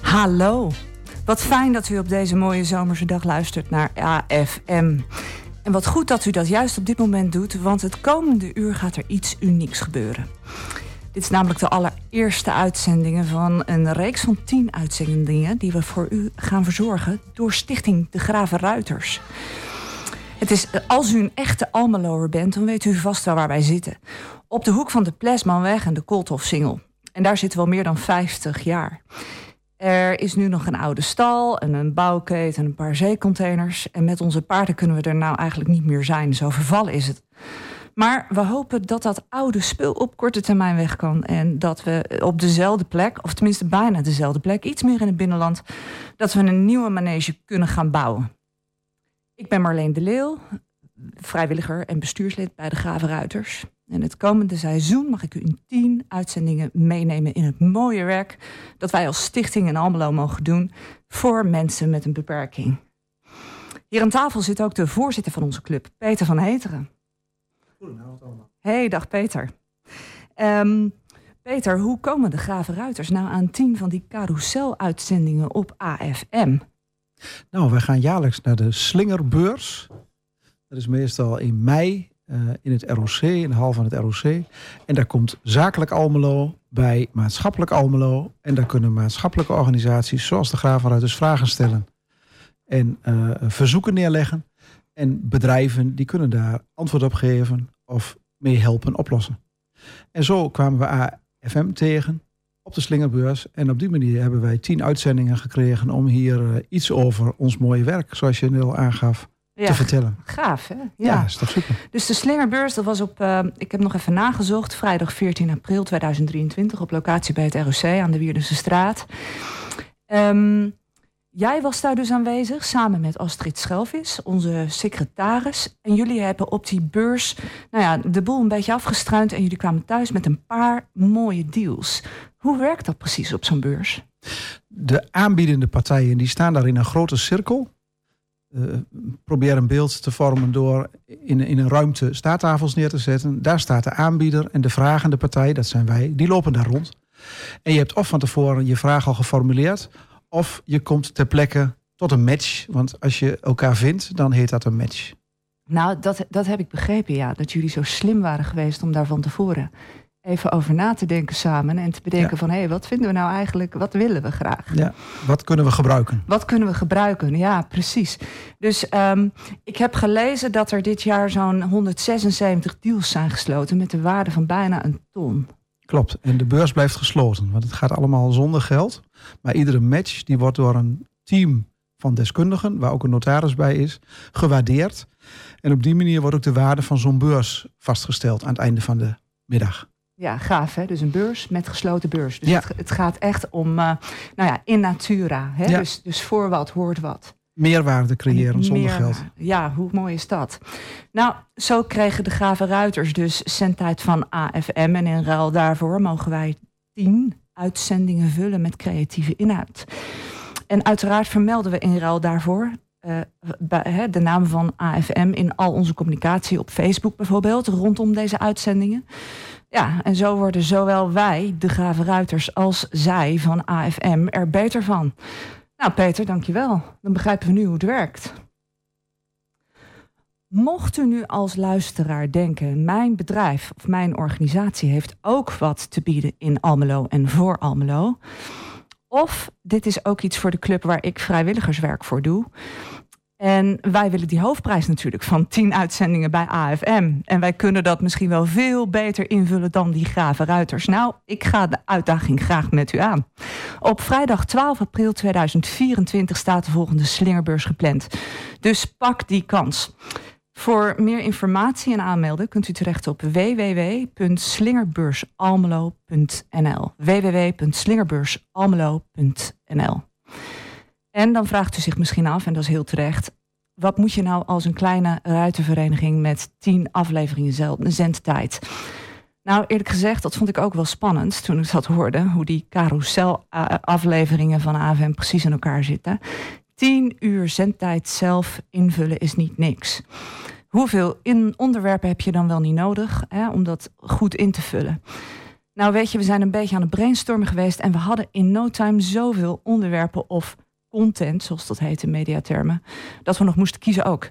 Hallo. Wat fijn dat u op deze mooie zomerse dag luistert naar AFM. En wat goed dat u dat juist op dit moment doet, want het komende uur gaat er iets unieks gebeuren. Dit is namelijk de allereerste uitzendingen van een reeks van tien uitzendingen die we voor u gaan verzorgen door Stichting De Graven Ruiters. Het is, als u een echte Almeloer bent, dan weet u vast wel waar wij zitten. Op de hoek van de Plesmanweg en de Kooltofsingel. En daar zitten we al meer dan 50 jaar. Er is nu nog een oude stal en een bouwketen en een paar zeecontainers. En met onze paarden kunnen we er nou eigenlijk niet meer zijn. Zo vervallen is het. Maar we hopen dat dat oude spul op korte termijn weg kan. En dat we op dezelfde plek, of tenminste bijna dezelfde plek, iets meer in het binnenland, dat we een nieuwe manege kunnen gaan bouwen. Ik ben Marleen de Leeuw, vrijwilliger en bestuurslid bij de Graven Ruiters. En het komende seizoen mag ik u in tien uitzendingen meenemen in het mooie werk dat wij als stichting in Almelo mogen doen voor mensen met een beperking. Hier aan tafel zit ook de voorzitter van onze club, Peter van Heteren. Goedenavond allemaal. Hey, dag Peter. Ehm, Peter, hoe komen de Graven Ruiters nou aan tien van die carousel-uitzendingen op AFM? Nou, wij gaan jaarlijks naar de Slingerbeurs. Dat is meestal in mei uh, in het ROC, in de hal van het ROC. En daar komt zakelijk Almelo bij maatschappelijk Almelo. En daar kunnen maatschappelijke organisaties zoals de Gravenruiters vragen stellen. En uh, verzoeken neerleggen. En bedrijven die kunnen daar antwoord op geven of mee helpen oplossen. En zo kwamen we AFM tegen op de Slingerbeurs. En op die manier hebben wij tien uitzendingen gekregen om hier uh, iets over ons mooie werk, zoals je al aangaf, ja, te vertellen. Gaaf, hè? Ja, Ja, is toch super. Dus de Slingerbeurs, dat was op, uh, ik heb nog even nagezocht, vrijdag 14 april 2023 op locatie bij het ROC aan de Wierdense straat. Um, jij was daar dus aanwezig samen met Astrid Schelvis, onze secretaris. En jullie hebben op die beurs nou ja, de boel een beetje afgestruind en jullie kwamen thuis met een paar mooie deals. Hoe werkt dat precies op zo'n beurs? De aanbiedende partijen die staan daar in een grote cirkel. Uh, probeer een beeld te vormen door in, in een ruimte staattafels neer te zetten. Daar staat de aanbieder en de vragende partij, dat zijn wij, die lopen daar rond. En je hebt of van tevoren je vraag al geformuleerd, of je komt ter plekke tot een match. Want als je elkaar vindt, dan heet dat een match. Nou, dat, dat heb ik begrepen, ja. Dat jullie zo slim waren geweest om daar van tevoren even over na te denken samen. En te bedenken ja. van, hé, hey, wat vinden we nou eigenlijk, wat willen we graag? Ja, wat kunnen we gebruiken? Wat kunnen we gebruiken, ja, precies. Dus um, ik heb gelezen dat er dit jaar zo'n 176 deals zijn gesloten... met de waarde van bijna een ton. Klopt, en de beurs blijft gesloten. Want het gaat allemaal zonder geld. Maar iedere match die wordt door een team van deskundigen... waar ook een notaris bij is, gewaardeerd. En op die manier wordt ook de waarde van zo'n beurs vastgesteld... aan het einde van de middag. Ja, gaaf hè. Dus een beurs met gesloten beurs. Dus ja. het, het, gaat echt om, uh, nou ja, in natura. Hè? Ja. Dus, dus voor wat hoort wat. Meerwaarde creëren Meer, zonder geld. Ja, hoe mooi is dat? Nou, zo kregen de Graven Ruiters dus zendtijd van AFM. En in ruil daarvoor mogen wij tien uitzendingen vullen met creatieve inhoud. En uiteraard vermelden we in ruil daarvoor uh, bij, de naam van AFM in al onze communicatie op Facebook bijvoorbeeld, rondom deze uitzendingen. Ja, en zo worden zowel wij, de Graven Ruiters, als zij van AFM er beter van. Nou, Peter, dankjewel. Dan begrijpen we nu hoe het werkt. Mocht u nu als luisteraar denken, mijn bedrijf of mijn organisatie heeft ook wat te bieden in Almelo en voor Almelo. Of dit is ook iets voor de club waar ik vrijwilligerswerk voor doe. En wij willen die hoofdprijs natuurlijk van 10 uitzendingen bij AFM. En wij kunnen dat misschien wel veel beter invullen dan die grave ruiters. Nou, ik ga de uitdaging graag met u aan. Op vrijdag 12 april 2024 staat de volgende slingerbeurs gepland. Dus pak die kans. Voor meer informatie en aanmelden kunt u terecht op www.slingerbeursalmelo.nl. www.slingerbeursalmelo.nl en dan vraagt u zich misschien af, en dat is heel terecht... wat moet je nou als een kleine ruitenvereniging met tien afleveringen zendtijd? Nou, eerlijk gezegd, dat vond ik ook wel spannend toen ik dat hoorde... hoe die carousel-afleveringen van AVM precies in elkaar zitten. Tien uur zendtijd zelf invullen is niet niks. Hoeveel in onderwerpen heb je dan wel niet nodig hè, om dat goed in te vullen? Nou weet je, we zijn een beetje aan het brainstormen geweest en we hadden in no time zoveel onderwerpen of content, zoals dat heet in mediatermen, dat we nog moesten kiezen ook.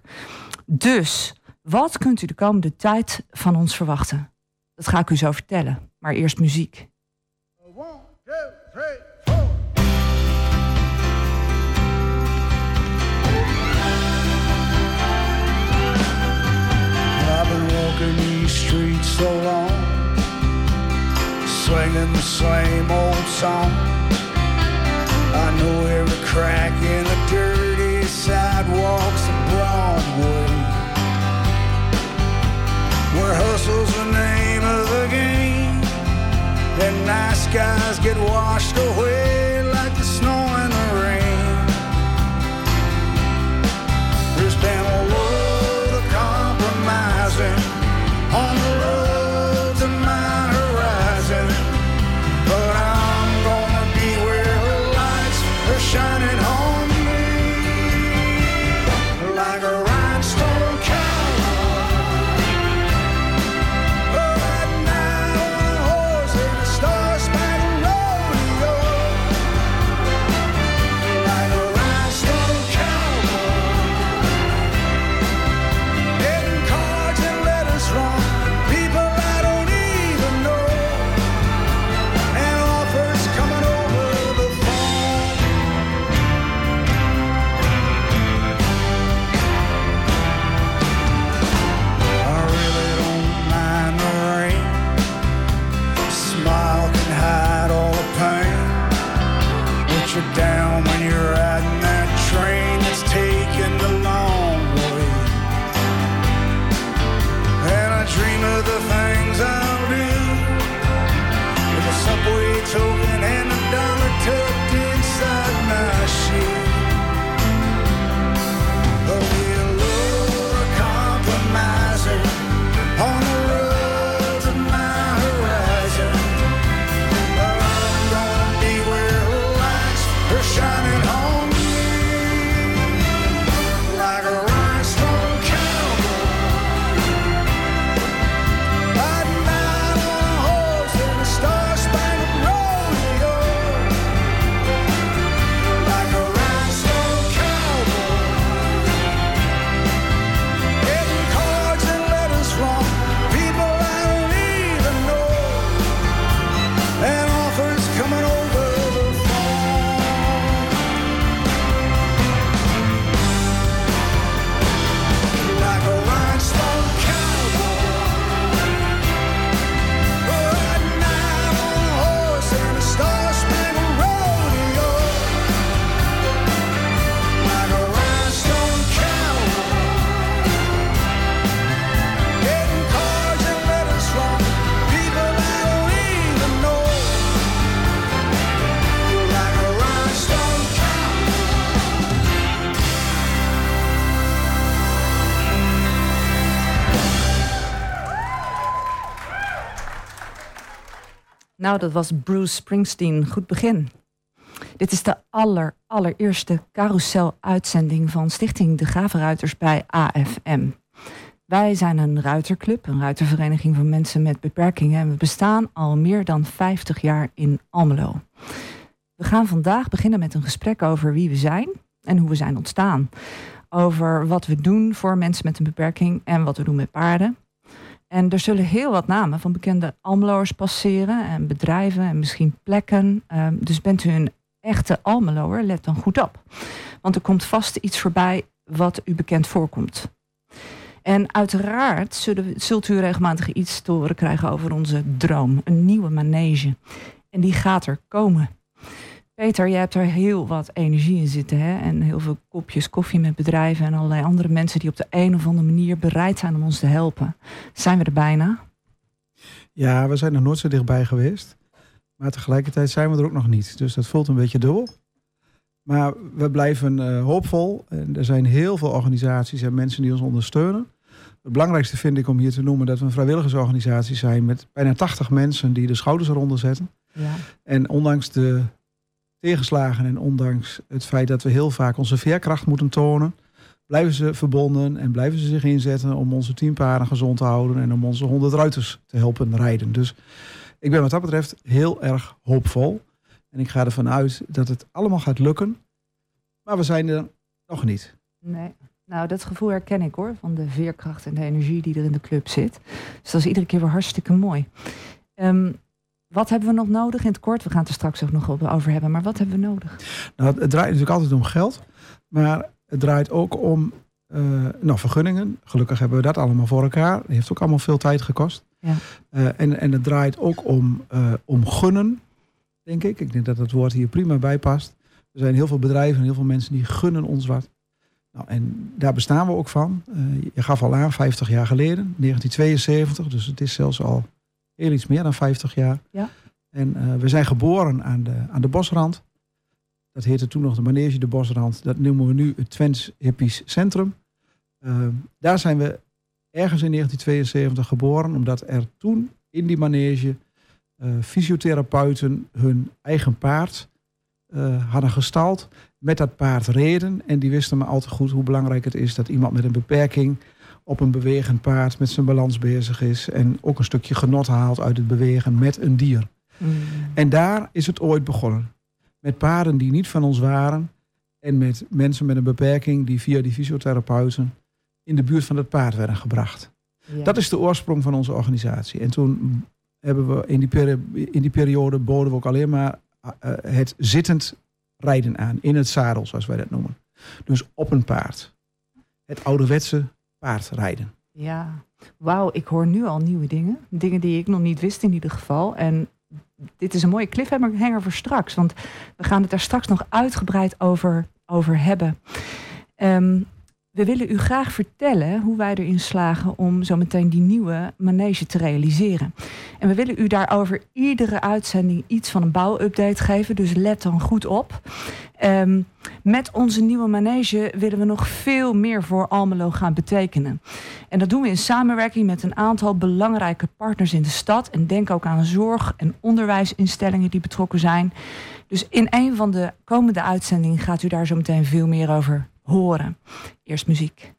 Dus, wat kunt u de komende tijd van ons verwachten? Dat ga ik u zo vertellen, maar eerst muziek. Old song I know every crack in the dirty sidewalks of Broadway Where hustle's the name of the game And nice guys get washed away like the snow and the rain. There's been Nou, dat was Bruce Springsteen. Goed begin. Dit is de aller, allereerste carousel-uitzending van Stichting De Gravenruiters bij AFM. Wij zijn een ruiterclub, een ruitervereniging van mensen met beperkingen. En we bestaan al meer dan 50 jaar in Almelo. We gaan vandaag beginnen met een gesprek over wie we zijn en hoe we zijn ontstaan. Over wat we doen voor mensen met een beperking en wat we doen met paarden. En er zullen heel wat namen van bekende Almeloers passeren en bedrijven en misschien plekken. Ehm, dus bent u een echte Almeloer, let dan goed op. Want er komt vast iets voorbij wat u bekend voorkomt. En uiteraard zullen, zult u regelmatig iets te horen krijgen over onze droom. Een nieuwe manege. En die gaat er komen. Peter, jij hebt er heel wat energie in zitten. Hè? En heel veel kopjes koffie met bedrijven en allerlei andere mensen die op de een of andere manier bereid zijn om ons te helpen. Zijn we er bijna? Ja, we zijn er nooit zo dichtbij geweest. Maar tegelijkertijd zijn we er ook nog niet. Dus dat voelt een beetje dubbel. Maar we blijven eh, hoopvol. En er zijn heel veel organisaties en mensen die ons ondersteunen. Het belangrijkste vind ik om hier te noemen dat we een vrijwilligersorganisatie zijn met bijna 80 mensen die de schouders eronder zetten. Ja. En ondanks de tegenslagen en ondanks het feit dat we heel vaak onze veerkracht moeten tonen, blijven ze verbonden en blijven ze zich inzetten om onze teampaarden gezond te houden en om onze honderd ruiters te helpen rijden. Dus ik ben wat dat betreft heel erg hoopvol. En ik ga ervan uit dat het allemaal gaat lukken. Maar we zijn er nog niet. Nee. Nou, dat gevoel herken ik hoor, van de veerkracht en de energie die er in de club zit. Dus dat is iedere keer weer hartstikke mooi. Ehm, wat hebben we nog nodig in het kort? We gaan het er straks ook nog over hebben, maar wat hebben we nodig? Nou, het draait natuurlijk altijd om geld, maar het draait ook om uh, nou, vergunningen. Gelukkig hebben we dat allemaal voor elkaar. Dat heeft ook allemaal veel tijd gekost. Ja. Uh, en, en het draait ook om, uh, om gunnen, denk ik. Ik denk dat het woord hier prima bij past. Er zijn heel veel bedrijven en heel veel mensen die gunnen ons wat. Nou, en daar bestaan we ook van. Je gaf al aan, 50 jaar geleden, 1972. Dus het is zelfs al heel iets meer dan 50 jaar. Ja. En uh, we zijn geboren aan de, aan de bosrand. Dat heette toen nog de Manege de Bosrand. Dat noemen we nu het Twents Hippies Centrum. Uh, daar zijn we ergens in 1972 geboren, omdat er toen in die manege fysiotherapeuten hun eigen paard hadden gestald met dat paard reden. En die wisten maar al te goed hoe belangrijk het is dat iemand met een beperking op een bewegend paard met zijn balans bezig is. En ook een stukje genot haalt uit het bewegen met een dier. Mm. En daar is het ooit begonnen. Met paarden die niet van ons waren. En met mensen met een beperking die via die fysiotherapeuten in de buurt van het paard werden gebracht. Dat is de oorsprong van onze organisatie. En toen hebben we in die, in die periode boden we ook alleen maar uh, het zittend rijden aan. In het zadel, zoals wij dat noemen. Dus op een paard. Het ouderwetse paardrijden. Ja, wauw, ik hoor nu al nieuwe dingen. Dingen die ik nog niet wist in ieder geval. En dit is een mooie cliffhanger voor straks. Want we gaan het daar straks nog uitgebreid over, over hebben. Um, we willen u graag vertellen hoe wij erin slagen om zo meteen die nieuwe manege te realiseren. En we willen u daarover iedere uitzending iets van een bouwupdate geven. Dus let dan goed op. Um, met onze nieuwe manege willen we nog veel meer voor Almelo gaan betekenen. En dat doen we in samenwerking met een aantal belangrijke partners in de stad. En denk ook aan zorg- en onderwijsinstellingen die betrokken zijn. Dus in een van de komende uitzendingen gaat u daar zo meteen veel meer over horen. Eerst muziek.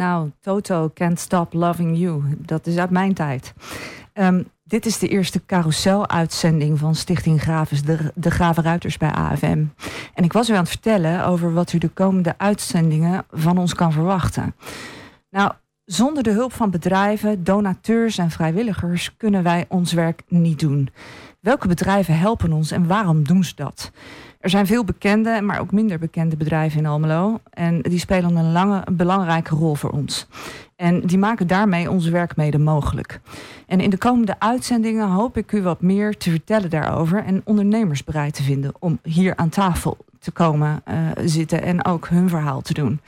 Nou, Toto Can't Stop Loving You. Dat is uit mijn tijd. Um, dit is de eerste carousel-uitzending van Stichting Graves, de, de Gravenruiters bij AFM. En ik was u aan het vertellen over wat u de komende uitzendingen van ons kan verwachten. Nou, zonder de hulp van bedrijven, donateurs en vrijwilligers kunnen wij ons werk niet doen. Welke bedrijven helpen ons en waarom doen ze dat? Er zijn veel bekende, maar ook minder bekende bedrijven in Almelo. En die spelen een, lange, een belangrijke rol voor ons. En die maken daarmee ons werk mede mogelijk. En in de komende uitzendingen hoop ik u wat meer te vertellen daarover. En ondernemers bereid te vinden om hier aan tafel te komen uh, zitten en ook hun verhaal te doen.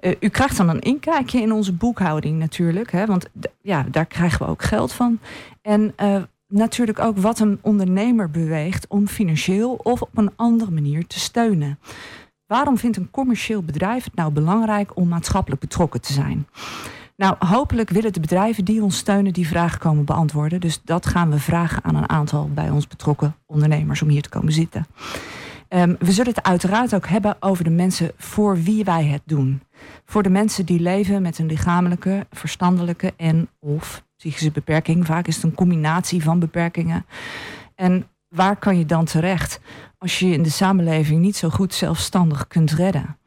Uh, u krijgt dan een inkijkje in onze boekhouding natuurlijk. Hè, want ja, daar krijgen we ook geld van. En uh, natuurlijk ook wat een ondernemer beweegt om financieel of op een andere manier te steunen. Waarom vindt een commercieel bedrijf het nou belangrijk om maatschappelijk betrokken te zijn? Nou, hopelijk willen de bedrijven die ons steunen die vragen komen beantwoorden. Dus dat gaan we vragen aan een aantal bij ons betrokken ondernemers om hier te komen zitten. Um, we zullen het uiteraard ook hebben over de mensen voor wie wij het doen. Voor de mensen die leven met een lichamelijke, verstandelijke en of psychische beperking. Vaak is het een combinatie van beperkingen. En waar kan je dan terecht als je in de samenleving niet zo goed zelfstandig kunt redden?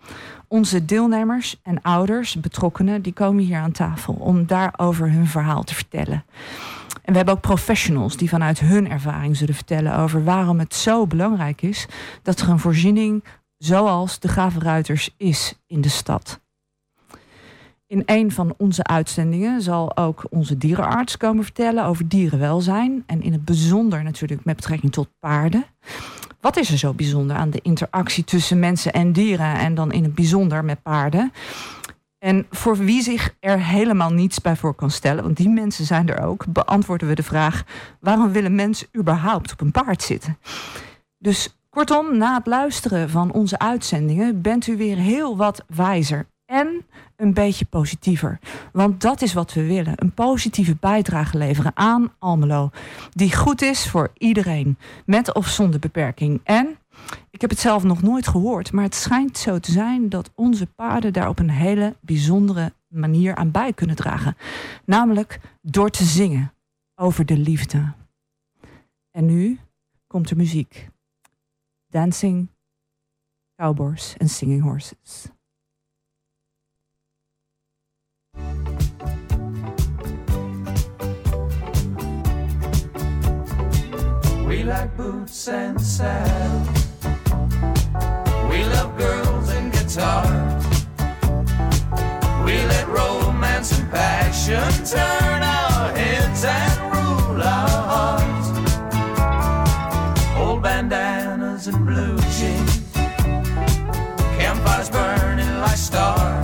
Onze deelnemers en ouders, betrokkenen, die komen hier aan tafel om daarover hun verhaal te vertellen. En we hebben ook professionals die vanuit hun ervaring zullen vertellen over waarom het zo belangrijk is dat er een voorziening zoals de Gravenruiters is in de stad. In een van onze uitzendingen zal ook onze dierenarts komen vertellen over dierenwelzijn. En in het bijzonder natuurlijk met betrekking tot paarden. Wat is er zo bijzonder aan de interactie tussen mensen en dieren en dan in het bijzonder met paarden? En voor wie zich er helemaal niets bij voor kan stellen, want die mensen zijn er ook, beantwoorden we de vraag: waarom willen mensen überhaupt op een paard zitten? Dus kortom, na het luisteren van onze uitzendingen bent u weer heel wat wijzer en een beetje positiever. Want dat is wat we willen. Een positieve bijdrage leveren aan Almelo. Die goed is voor iedereen. Met of zonder beperking. En, ik heb het zelf nog nooit gehoord. Maar het schijnt zo te zijn dat onze paarden daar op een hele bijzondere manier aan bij kunnen dragen. Namelijk door te zingen over de liefde. En nu komt er muziek. Dancing, cowboys en singing horses. We like boots and saddles. We love girls and guitars. We let romance and passion turn our heads and rule our hearts. Old bandanas and blue jeans. Campfires burning like stars.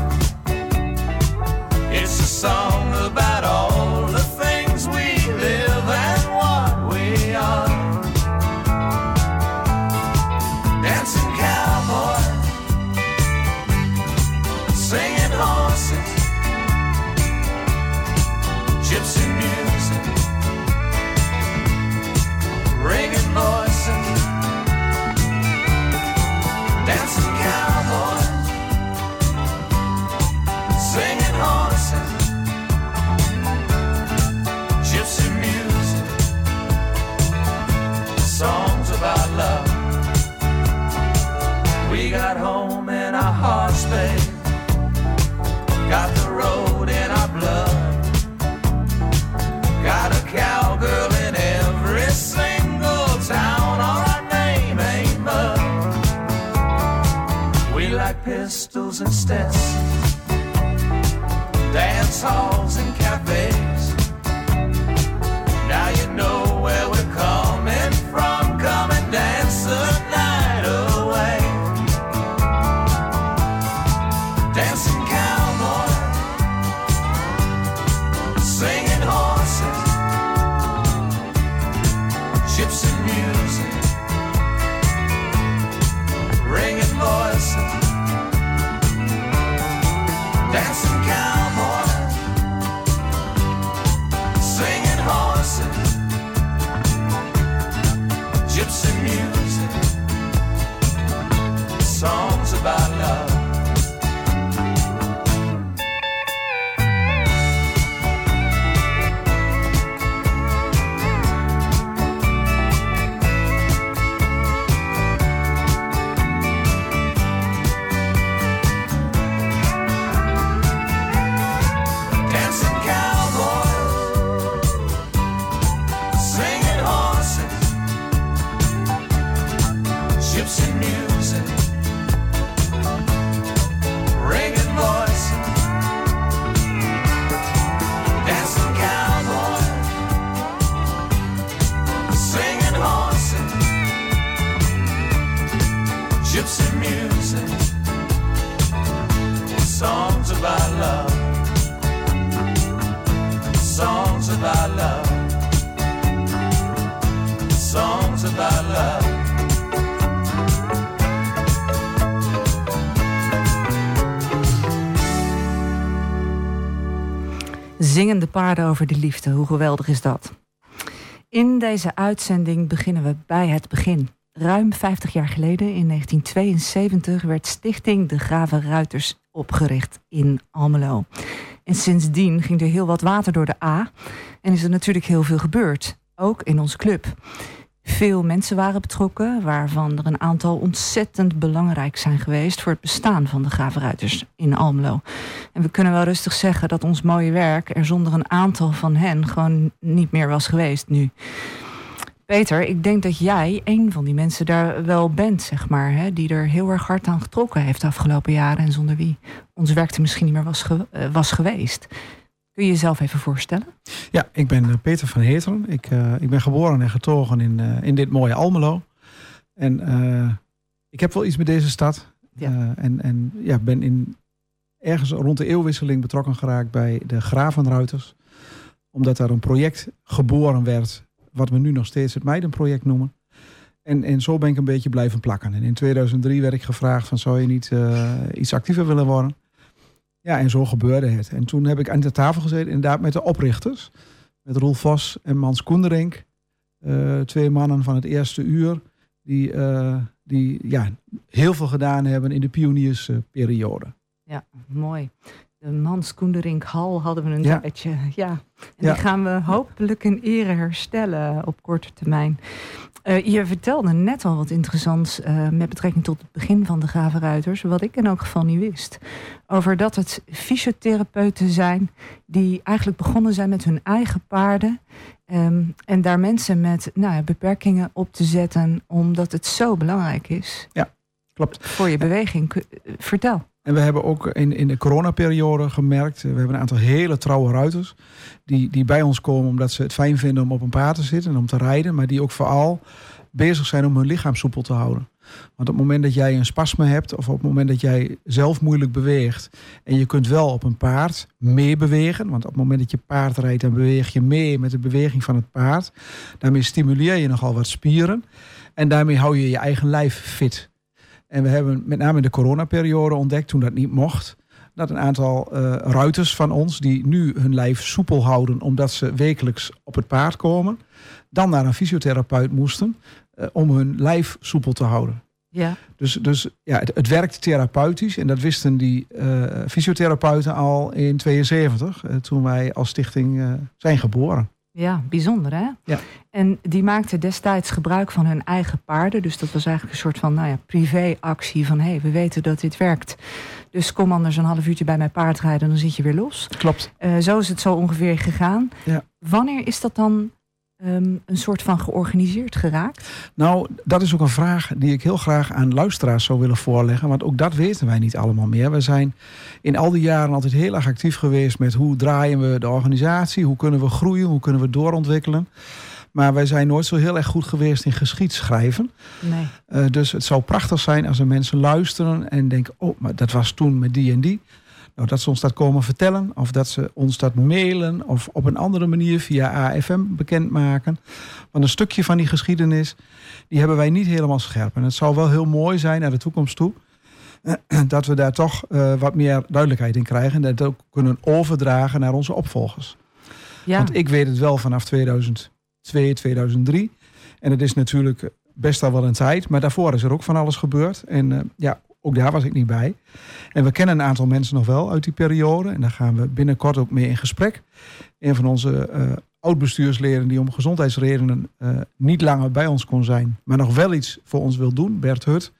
and steps. Dance hall. Paarden over de liefde, hoe geweldig is dat? In deze uitzending beginnen we bij het begin. Ruim 50 jaar geleden, in 1972, werd Stichting De Graven Ruiters opgericht in Almelo. En sindsdien ging er heel wat water door de A en is er natuurlijk heel veel gebeurd, ook in onze club. Veel mensen waren betrokken, waarvan er een aantal ontzettend belangrijk zijn geweest voor het bestaan van de gravenruiters in Almelo. En we kunnen wel rustig zeggen dat ons mooie werk er zonder een aantal van hen gewoon niet meer was geweest nu. Peter, ik denk dat jij een van die mensen daar wel bent, zeg maar, hè, die er heel erg hard aan getrokken heeft de afgelopen jaren en zonder wie ons werk er misschien niet meer was, eh, was geweest. Kun je jezelf even voorstellen? Ja, ik ben eh, Peter van Heteren. Ik, uh, ik ben geboren en getogen in, uh, in dit mooie Almelo. En ik heb wel iets met deze stad. Ja. en en ja, ben in, ergens rond de eeuwwisseling betrokken geraakt bij de Gravenruiters. Omdat daar een project geboren werd, wat we nu nog steeds het Meidenproject noemen. En, en zo ben ik een beetje blijven plakken. En in 2003 werd ik gevraagd van zou je niet iets actiever willen worden? Ja, en zo gebeurde het. En toen heb ik aan de tafel gezeten, inderdaad met de oprichters. Met Roel Vos en Mans Koenderink. Uh, twee mannen van het eerste uur. Die, uh, die ja, heel veel gedaan hebben in de pioniersperiode. Ja, mooi. Mans Koenderink Hal hadden we een ja. tijdje. Ja. En ja. die gaan we hopelijk in ere herstellen op korte termijn. Uh, je vertelde net al wat interessants uh, met betrekking tot het begin van de gravenruiters, wat ik in elk geval niet wist. Over dat het fysiotherapeuten zijn die eigenlijk begonnen zijn met hun eigen paarden. Um, en daar mensen met nou beperkingen op te zetten, omdat het zo belangrijk is. Ja, klopt. Voor je beweging. Vertel. En we hebben ook in, in de coronaperiode gemerkt, we hebben een aantal hele trouwe ruiters die, die bij ons komen omdat ze het fijn vinden om op een paard te zitten en om te rijden, maar die ook vooral bezig zijn om hun lichaam soepel te houden. Want op het moment dat jij een spasme hebt of op het moment dat jij zelf moeilijk beweegt en je kunt wel op een paard meebewegen, want op het moment dat je paard rijdt dan beweeg je mee met de beweging van het paard, daarmee stimuleer je nogal wat spieren en daarmee hou je je eigen lijf fit. En we hebben met name in de coronaperiode ontdekt, toen dat niet mocht, dat een aantal uh, ruiters van ons, die nu hun lijf soepel houden omdat ze wekelijks op het paard komen, dan naar een fysiotherapeut moesten uh, om hun lijf soepel te houden. Ja. Dus, dus ja, het, het werkt therapeutisch en dat wisten die uh, fysiotherapeuten al in 72, toen wij als stichting zijn geboren. Ja, bijzonder hè? Ja. En die maakten destijds gebruik van hun eigen paarden. Dus dat was eigenlijk een soort van nou ja, privéactie van... hé, hey, we weten dat dit werkt. Dus kom anders een half uurtje bij mijn paard rijden... dan zit je weer los. Klopt. Uh, zo is het zo ongeveer gegaan. Ja. Wanneer is dat dan um, een soort van georganiseerd geraakt? Nou, dat is ook een vraag die ik heel graag aan luisteraars zou willen voorleggen. Want ook dat weten wij niet allemaal meer. We zijn in al die jaren altijd heel erg actief geweest met hoe draaien we de organisatie, hoe kunnen we groeien, hoe kunnen we doorontwikkelen. Maar wij zijn nooit zo heel erg goed geweest in geschiedschrijven. Nee. Uh, dus het zou prachtig zijn als er mensen luisteren en denken: oh, maar dat was toen met die en die. Nou, dat ze ons dat komen vertellen, of dat ze ons dat mailen, of op een andere manier via AFM bekendmaken. Want een stukje van die geschiedenis, die hebben wij niet helemaal scherp. En het zou wel heel mooi zijn naar de toekomst toe, dat we daar toch uh, wat meer duidelijkheid in krijgen. En dat ook kunnen overdragen naar onze opvolgers. Ja. Want ik weet het wel vanaf 2002, 2003. En het is natuurlijk best al wel een tijd. Maar daarvoor is er ook van alles gebeurd. En uh, ja, ook daar was ik niet bij. En we kennen een aantal mensen nog wel uit die periode. En daar gaan we binnenkort ook mee in gesprek. Een van onze uh, oud-bestuursleden die om gezondheidsredenen uh, niet langer bij ons kon zijn, maar nog wel iets voor ons wil doen, Bert Hut.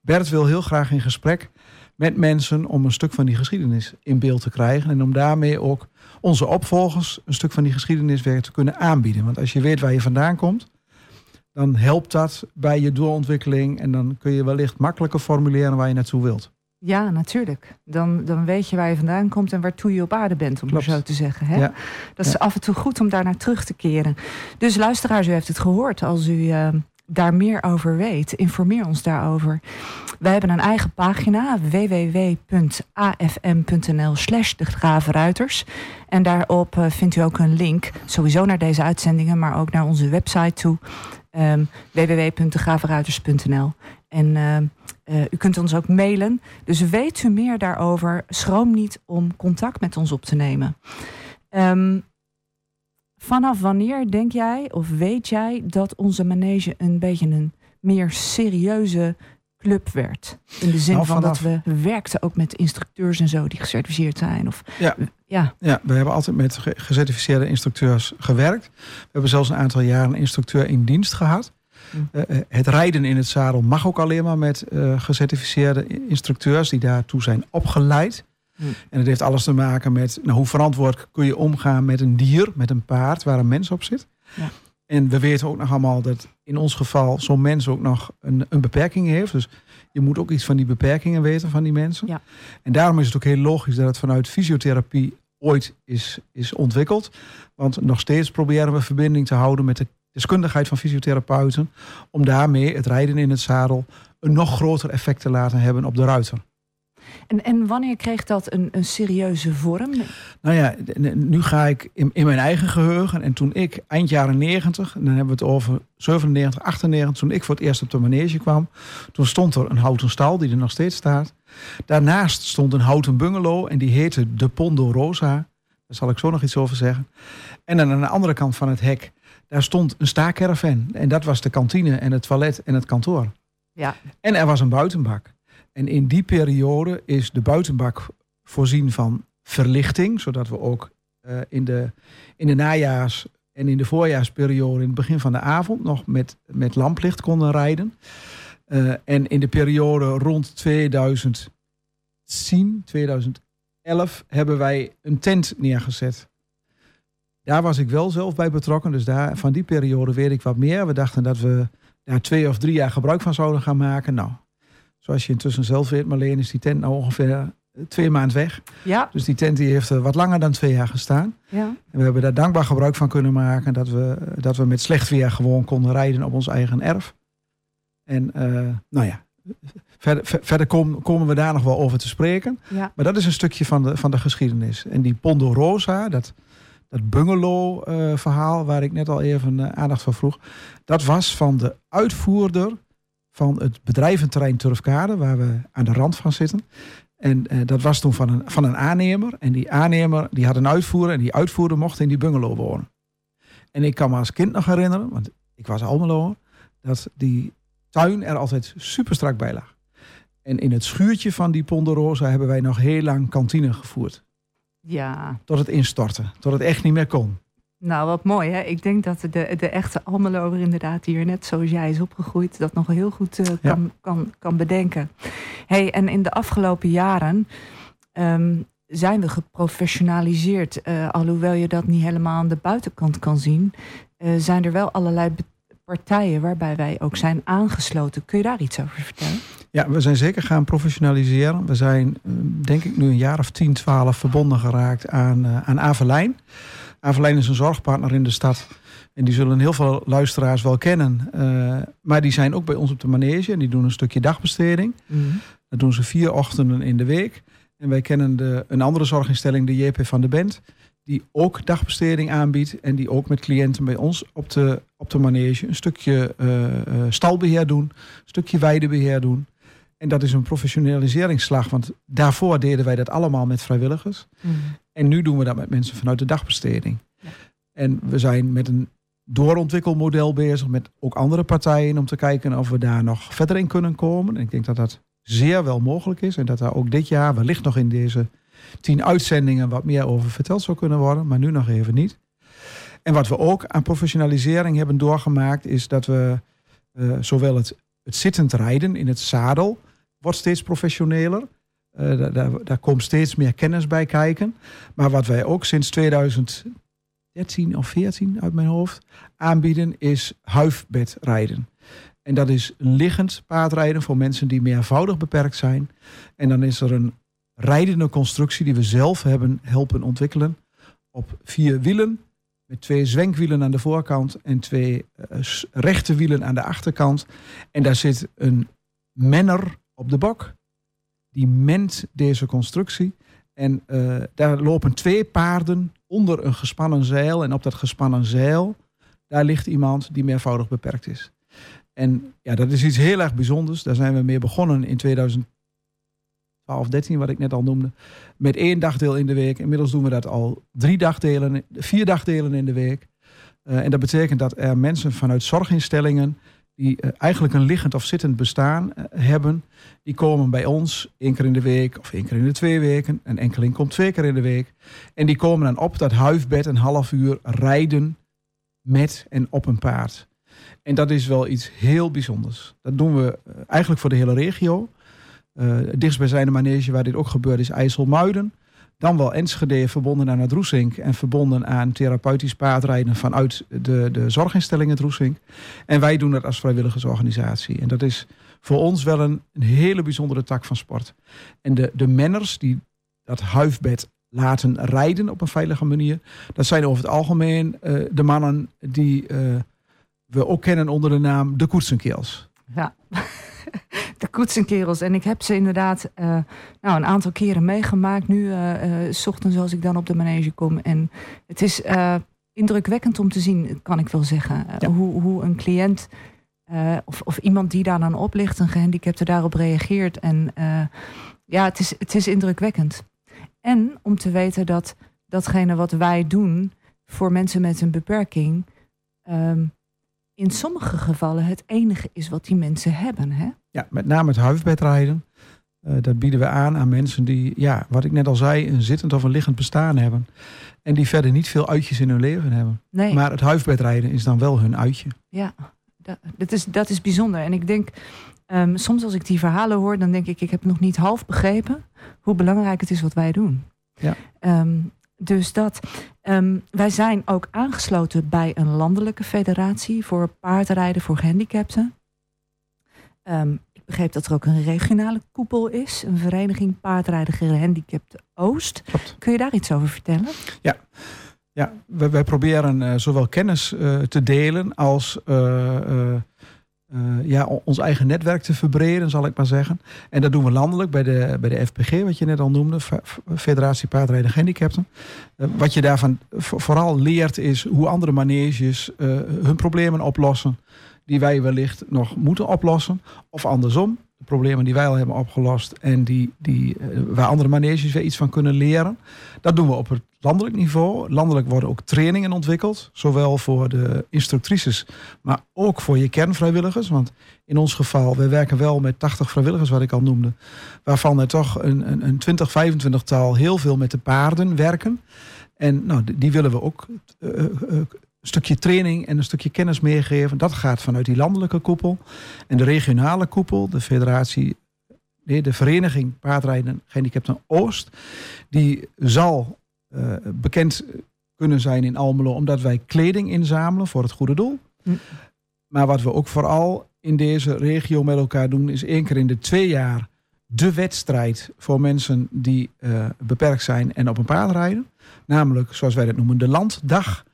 Bert wil heel graag in gesprek met mensen om een stuk van die geschiedenis in beeld te krijgen. En om daarmee ook onze opvolgers een stuk van die geschiedenis weer te kunnen aanbieden. Want als je weet waar je vandaan komt, dan helpt dat bij je doorontwikkeling. En dan kun je wellicht makkelijker formuleren waar je naartoe wilt. Ja, natuurlijk. Dan, dan weet je waar je vandaan komt en waartoe je op aarde bent, om Klopt. zo te zeggen. Hè? Ja. Dat is Ja. af en toe goed om daar naar terug te keren. Dus luisteraars, u heeft het gehoord. Als u eh, daar meer over weet, informeer ons daarover. Wij hebben een eigen pagina, www.afm.nl slash de Gravenruiters. En daarop eh, vindt u ook een link, sowieso naar deze uitzendingen, maar ook naar onze website toe. Um, En uh, uh, u kunt ons ook mailen. Dus weet u meer daarover, schroom niet om contact met ons op te nemen. Ehm, vanaf wanneer denk jij of weet jij dat onze manege een beetje een meer serieuze club werd? In de zin Nou, van dat vanaf- we werkten ook met instructeurs en zo die gecertificeerd zijn. Of, Ja. ja. Ja, we hebben altijd met ge- gecertificeerde instructeurs gewerkt. We hebben zelfs een aantal jaren een instructeur in dienst gehad. Hm. Eh, eh, het rijden in het zadel mag ook alleen maar met eh, gecertificeerde instructeurs die daartoe zijn opgeleid. Hm. En het heeft alles te maken met nou, hoe verantwoord kun je omgaan met een dier, met een paard waar een mens op zit. Ja. En we weten ook nog allemaal dat in ons geval zo'n mens ook nog een, een beperking heeft. Dus je moet ook iets van die beperkingen weten van die mensen. Ja. En daarom is het ook heel logisch dat het vanuit fysiotherapie ooit is, is ontwikkeld. Want nog steeds proberen we verbinding te houden met de deskundigheid van fysiotherapeuten. Om daarmee het rijden in het zadel een nog groter effect te laten hebben op de ruiter. En, en wanneer kreeg dat een, een serieuze vorm? Nou ja, nu ga ik in, in mijn eigen geheugen. En toen ik eind jaren 90, en dan hebben we het over 97, 98, toen ik voor het eerst op de manege kwam, toen stond er een houten stal die er nog steeds staat. Daarnaast stond een houten bungalow en die heette de Pondo Rosa. Daar zal ik zo nog iets over zeggen. En dan aan de andere kant van het hek, daar stond een staakerven. En dat was de kantine en het toilet en het kantoor. Ja. En er was een buitenbak. En in die periode is de buitenbak voorzien van verlichting, zodat we ook eh, in, de, in de najaars- en in de voorjaarsperiode, in het begin van de avond, nog met, met lamplicht konden rijden. Eh, en in de periode rond 2010, 2011 hebben wij een tent neergezet. Daar was ik wel zelf bij betrokken, dus daar, van die periode weet ik wat meer. We dachten dat we daar twee of drie jaar gebruik van zouden gaan maken. Nou, zoals je intussen zelf weet, Marleen, is die tent nou ongeveer eh, twee maanden weg. Ja, Dus die tent die heeft er wat langer dan twee jaar gestaan. ja. En we hebben daar dankbaar gebruik van kunnen maken. Dat we, dat we met slecht weer gewoon konden rijden op ons eigen erf. En eh, nou ja, verder, ver- verder kom- komen we daar nog wel over te spreken. ja. Maar dat is een stukje van de, van de geschiedenis. En die Pondo Rosa, dat, dat bungalow eh, verhaal waar ik net al even eh, aandacht voor vroeg. Dat was van de uitvoerder van het bedrijventerrein Turfkade, waar we aan de rand van zitten. En eh, dat was toen van een, van een aannemer. En die aannemer die had een uitvoerder. En die uitvoerder mocht in die bungalow wonen. En ik kan me als kind nog herinneren, want ik was Almelo, dat die tuin er altijd super strak bij lag. En in het schuurtje van die Ponderosa hebben wij nog heel lang kantine gevoerd. ja. Tot het instortte. Tot het echt niet meer kon. Nou, wat mooi hè. Ik denk dat de, de echte Almeloer inderdaad hier net zoals jij is opgegroeid... dat nog heel goed eh, Ja. kan, kan, kan bedenken. hey, en in de afgelopen jaren ehm, zijn we geprofessionaliseerd. Eh, alhoewel je dat niet helemaal aan de buitenkant kan zien... eh, zijn er wel allerlei partijen waarbij wij ook zijn aangesloten. Kun je daar iets over vertellen? Ja, we zijn zeker gaan professionaliseren. We zijn, denk ik, nu een jaar of 10, 12 verbonden geraakt aan, aan Avelijn. Avelijn is een zorgpartner in de stad. En die zullen heel veel luisteraars wel kennen. Eh, maar die zijn ook bij ons op de manege. En die doen een stukje dagbesteding. Dat doen ze vier ochtenden in de week. En wij kennen de, een andere zorginstelling, de JP van de Bent. Die ook dagbesteding aanbiedt. En die ook met cliënten bij ons op de, op de manege een stukje eh, eh, stalbeheer doen. Een stukje weidebeheer doen. En dat is een professionaliseringsslag. Want daarvoor deden wij dat allemaal met vrijwilligers. En nu doen we dat met mensen vanuit de dagbesteding. Ja. En we zijn met een doorontwikkelmodel bezig met ook andere partijen om te kijken of we daar nog verder in kunnen komen. En ik denk dat dat zeer wel mogelijk is en dat daar ook dit jaar wellicht nog in deze tien uitzendingen wat meer over verteld zou kunnen worden, maar nu nog even niet. En wat we ook aan professionalisering hebben doorgemaakt is dat we eh, zowel het, het zittend rijden in het zadel wordt steeds professioneler. Eh, daar, daar, komt steeds meer kennis bij kijken. Maar wat wij ook sinds 2013 of 14 uit mijn hoofd aanbieden is huifbedrijden. En dat is liggend paardrijden voor mensen die meervoudig beperkt zijn. En dan is er een rijdende constructie die we zelf hebben helpen ontwikkelen. Op vier wielen, met twee zwenkwielen aan de voorkant en twee eh, rechte wielen aan de achterkant. En daar zit een menner op de bok. Die ment deze constructie. En eh, daar lopen twee paarden onder een gespannen zeil. En op dat gespannen zeil, daar ligt iemand die meervoudig beperkt is. En ja, dat is iets heel erg bijzonders. Daar zijn we mee begonnen in 2010 12, 13 wat ik net al noemde. Met één dagdeel in de week. Inmiddels doen we dat al drie dagdelen, vier dagdelen in de week. en dat betekent dat er mensen vanuit zorginstellingen die eigenlijk een liggend of zittend bestaan hebben, die komen bij ons één keer in de week of één keer in de twee weken. Een enkeling komt twee keer in de week. En die komen dan op dat huifbed een half uur rijden met en op een paard. En dat is wel iets heel bijzonders. Dat doen we eh, eigenlijk voor de hele regio. Uh, het dichtstbijzijnde manege waar dit ook gebeurt is IJsselmuiden. Dan wel Enschede verbonden aan het Roesink en verbonden aan therapeutisch paardrijden vanuit de, de zorginstelling het Roesink. En wij doen dat als vrijwilligersorganisatie. En dat is voor ons wel een, een hele bijzondere tak van sport. En de, de menners die dat huifbed laten rijden op een veilige manier, dat zijn over het algemeen uh, de mannen die we ook kennen onder de naam de Koetsenkeels. Ja, de Koetsenkerels. En ik heb ze inderdaad uh, nou, een aantal keren meegemaakt. Nu, uh, uh, ochtends als ik dan op de manege kom. En het is indrukwekkend om te zien, kan ik wel zeggen. Hoe, hoe een cliënt of, of iemand die daar dan op ligt, een gehandicapte, daarop reageert. En ja, het is, het is indrukwekkend. En om te weten dat datgene wat wij doen voor mensen met een beperking... Um, in sommige gevallen het enige is wat die mensen hebben. Hè? Ja, met name het huifbedrijden. Uh, dat bieden we aan aan mensen die, ja, wat ik net al zei, een zittend of een liggend bestaan hebben. En die verder niet veel uitjes in hun leven hebben. Nee. Maar het huifbedrijden is dan wel hun uitje. Ja, dat, is, dat is bijzonder. En ik denk, um, soms als ik die verhalen hoor, dan denk ik, ik heb nog niet half begrepen hoe belangrijk het is wat wij doen. Ja. Um, dus dat. Um, wij zijn ook aangesloten bij een landelijke federatie voor paardrijden voor gehandicapten. Um, begreep dat er ook een regionale koepel is, een vereniging paardrijden gehandicapten Oost. Kun je daar iets over vertellen? Ja. Ja, wij, wij proberen uh, zowel kennis uh, te delen als uh, uh, ja, ons eigen netwerk te verbreden, zal ik maar zeggen. En dat doen we landelijk bij de, bij de FPG, wat je net al noemde, Federatie Paardrijden Gehandicapten. Wat je daarvan vooral leert is hoe andere maneges hun problemen oplossen, die wij wellicht nog moeten oplossen. Of andersom, de problemen die wij al hebben opgelost en die, die, waar andere maneges weer iets van kunnen leren. Dat doen we op het landelijk niveau. Landelijk worden ook trainingen ontwikkeld. Zowel voor de instructrices, maar ook voor je kernvrijwilligers. Want in ons geval, we werken wel met 80 vrijwilligers, wat ik al noemde. Waarvan er toch een, een, een 20, 25 taal heel veel met de paarden werken. En nou, die willen we ook uh, een stukje training en een stukje kennis meegeven. Dat gaat vanuit die landelijke koepel. En de regionale koepel, de federatie, nee, de vereniging Paardrijden Gehandicapten Oost, die zal uh, bekend kunnen zijn in Almelo, omdat wij kleding inzamelen voor het goede doel. Hm. Maar wat we ook vooral in deze regio met elkaar doen, is één keer in de twee jaar de wedstrijd voor mensen die uh, beperkt zijn en op een paard rijden. Namelijk, zoals wij dat noemen, de Landdag.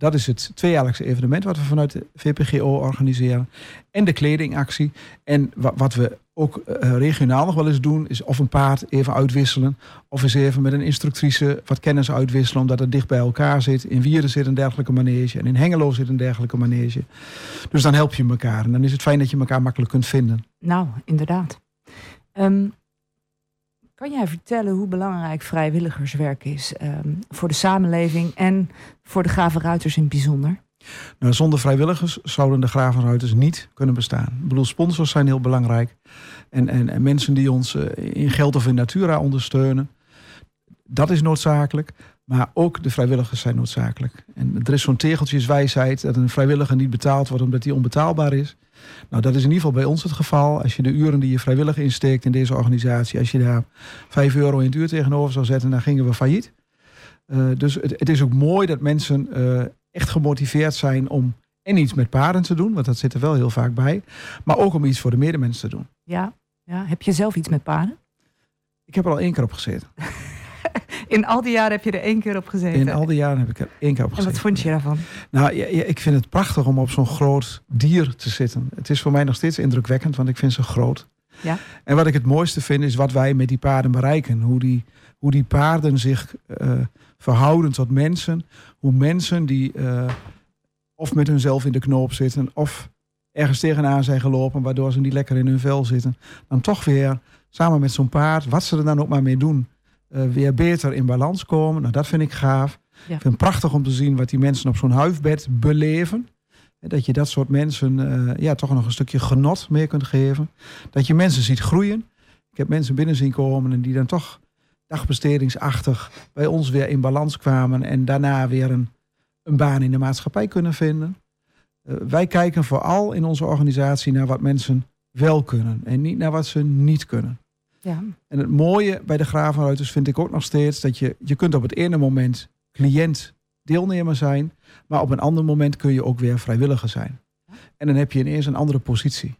Dat is het tweejaarlijkse evenement wat we vanuit de VPGO organiseren. En de kledingactie. En wat we ook uh, regionaal nog wel eens doen, is of een paard even uitwisselen. Of eens even met een instructrice wat kennis uitwisselen, omdat het dicht bij elkaar zit. In Wierden zit een dergelijke manege en in Hengelo zit een dergelijke manege. Dus dan help je elkaar. En dan is het fijn dat je elkaar makkelijk kunt vinden. Nou, inderdaad. Um, kan jij vertellen hoe belangrijk vrijwilligerswerk is um, voor de samenleving en voor de gravenruiters in het bijzonder? Nou, zonder vrijwilligers zouden de gravenruiters niet kunnen bestaan. Ik bedoel, sponsors zijn heel belangrijk. En, en, en mensen die ons uh, in geld of in natura ondersteunen. Dat is noodzakelijk. Maar ook de vrijwilligers zijn noodzakelijk. En er is zo'n tegeltjeswijsheid dat een vrijwilliger niet betaald wordt omdat hij onbetaalbaar is. Nou, dat is in ieder geval bij ons het geval. Als je de uren die je vrijwillig insteekt in deze organisatie, als je daar 5 euro in het uur tegenover zou zetten, dan gingen we failliet. Uh, dus het, het, is ook mooi dat mensen uh, echt gemotiveerd zijn om en iets met paarden te doen, want dat zit er wel heel vaak bij, maar ook om iets voor de medemens te doen. Ja, ja. heb je zelf iets met paarden? Ik heb er al één keer op gezeten. In al die jaren heb je er één keer op gezeten? In al die jaren heb ik er één keer op gezeten. En wat vond je daarvan? Nou, ja, ja, ik vind het prachtig om op zo'n groot dier te zitten. Het is voor mij nog steeds indrukwekkend, want ik vind ze groot. Ja. En wat ik het mooiste vind, is wat wij met die paarden bereiken. Hoe die, hoe die paarden zich uh, verhouden tot mensen. Hoe mensen die uh, of met hunzelf in de knoop zitten... of ergens tegenaan zijn gelopen... waardoor ze niet lekker in hun vel zitten... dan toch weer samen met zo'n paard, wat ze er dan ook maar mee doen, eh, weer beter in balans komen. Nou, dat vind ik gaaf. Ik vind het prachtig om te zien wat die mensen op zo'n huifbed beleven. Dat je dat soort mensen uh, ja, toch nog een stukje genot mee kunt geven. Dat je mensen ziet groeien. Ik heb mensen binnen zien komen en die dan toch dagbestedingsachtig bij ons weer in balans kwamen. En daarna weer een, een baan in de maatschappij kunnen vinden. Uh, wij kijken vooral in onze organisatie naar wat mensen wel kunnen. En niet naar wat ze niet kunnen. Ja. En het mooie bij de Gravenruiters vind ik ook nog steeds dat je, je kunt op het ene moment cliënt deelnemer zijn, maar op een ander moment kun je ook weer vrijwilliger zijn. En dan heb je ineens een andere positie.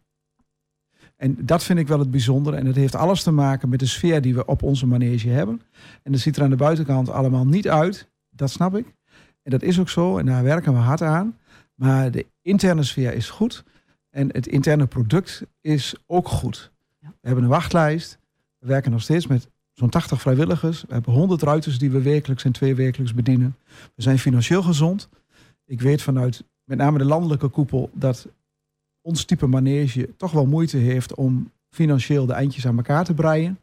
En dat vind ik wel het bijzondere. En het heeft alles te maken met de sfeer die we op onze manege hebben. En dat ziet er aan de buitenkant allemaal niet uit. Dat snap ik. En dat is ook zo. En daar werken we hard aan. Maar de interne sfeer is goed. En het interne product is ook goed. We hebben een wachtlijst. We werken nog steeds met zo'n 80 vrijwilligers. We hebben 100 ruiters die we wekelijks en twee wekelijks bedienen. We zijn financieel gezond. Ik weet vanuit met name de landelijke koepel dat ons type manege toch wel moeite heeft om financieel de eindjes aan elkaar te breien.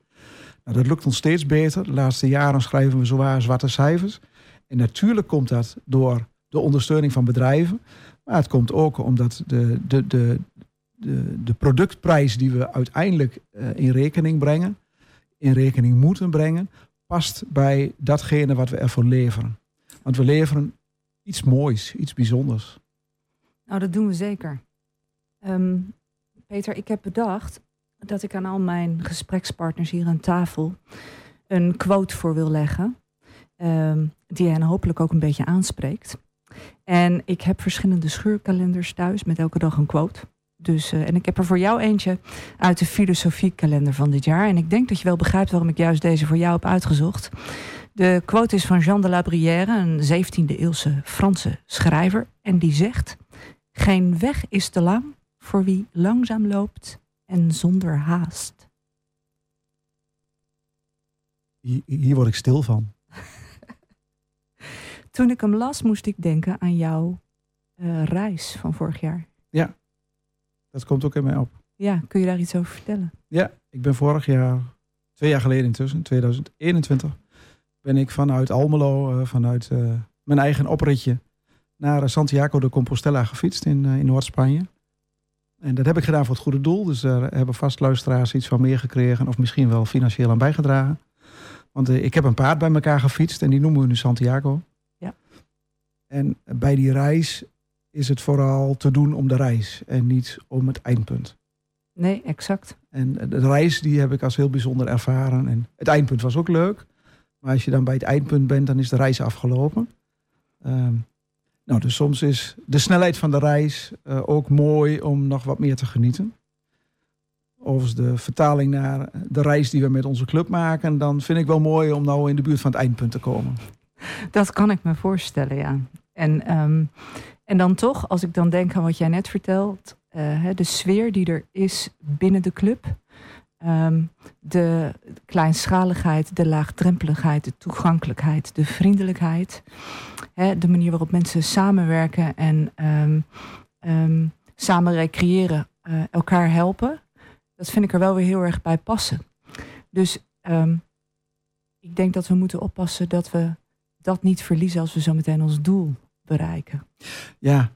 Nou, dat lukt ons steeds beter. De laatste jaren schrijven we zwaar zwarte cijfers. En natuurlijk komt dat door de ondersteuning van bedrijven. Maar het komt ook omdat de, de, de, de, de productprijs die we uiteindelijk uh, in rekening brengen, in rekening moeten brengen, past bij datgene wat we ervoor leveren. Want we leveren iets moois, iets bijzonders. Nou, dat doen we zeker. Um, Peter, ik heb bedacht dat ik aan al mijn gesprekspartners hier aan tafel een quote voor wil leggen. Um, die hen hopelijk ook een beetje aanspreekt. En ik heb verschillende scheurkalenders thuis met elke dag een quote. Dus, uh, en ik heb er voor jou eentje uit de filosofiekalender van dit jaar. En ik denk dat je wel begrijpt waarom ik juist deze voor jou heb uitgezocht. De quote is van Jean de La Brière, een 17e eeuwse Franse schrijver. En die zegt: Geen weg is te lang voor wie langzaam loopt en zonder haast. Hier, hier word ik stil van. Toen ik hem las, moest ik denken aan jouw uh, reis van vorig jaar. Ja, dat komt ook in mij op. Ja, kun je daar iets over vertellen? Ja, ik ben vorig jaar, twee jaar geleden intussen, 2021, ben ik vanuit Almelo, uh, vanuit uh, mijn eigen opritje, naar Santiago de Compostela gefietst in, in Noord-Spanje. En dat heb ik gedaan voor het goede doel. Dus daar hebben vast luisteraars iets van meer gekregen. Of misschien wel financieel aan bijgedragen. Want ik heb een paard bij elkaar gefietst. En die noemen we nu Santiago. Ja. En bij die reis is het vooral te doen om de reis. En niet om het eindpunt. Nee, exact. En de reis die heb ik als heel bijzonder ervaren. En het eindpunt was ook leuk. Maar als je dan bij het eindpunt bent, dan is de reis afgelopen. Um, nou, dus soms is de snelheid van de reis uh, ook mooi om nog wat meer te genieten. Of de vertaling naar de reis die we met onze club maken, dan vind ik wel mooi om nou in de buurt van het eindpunt te komen. Dat kan ik me voorstellen, ja. En, um, en dan toch, als ik dan denk aan wat jij net vertelt, uh, de sfeer die er is binnen de club. Um, de kleinschaligheid, de laagdrempeligheid, de toegankelijkheid, de vriendelijkheid. De manier waarop mensen samenwerken en um, um, samen recreëren, uh, elkaar helpen. Dat vind ik er wel weer heel erg bij passen. Dus ik denk dat we moeten oppassen dat we dat niet verliezen als we zo meteen ons doel bereiken. Ja,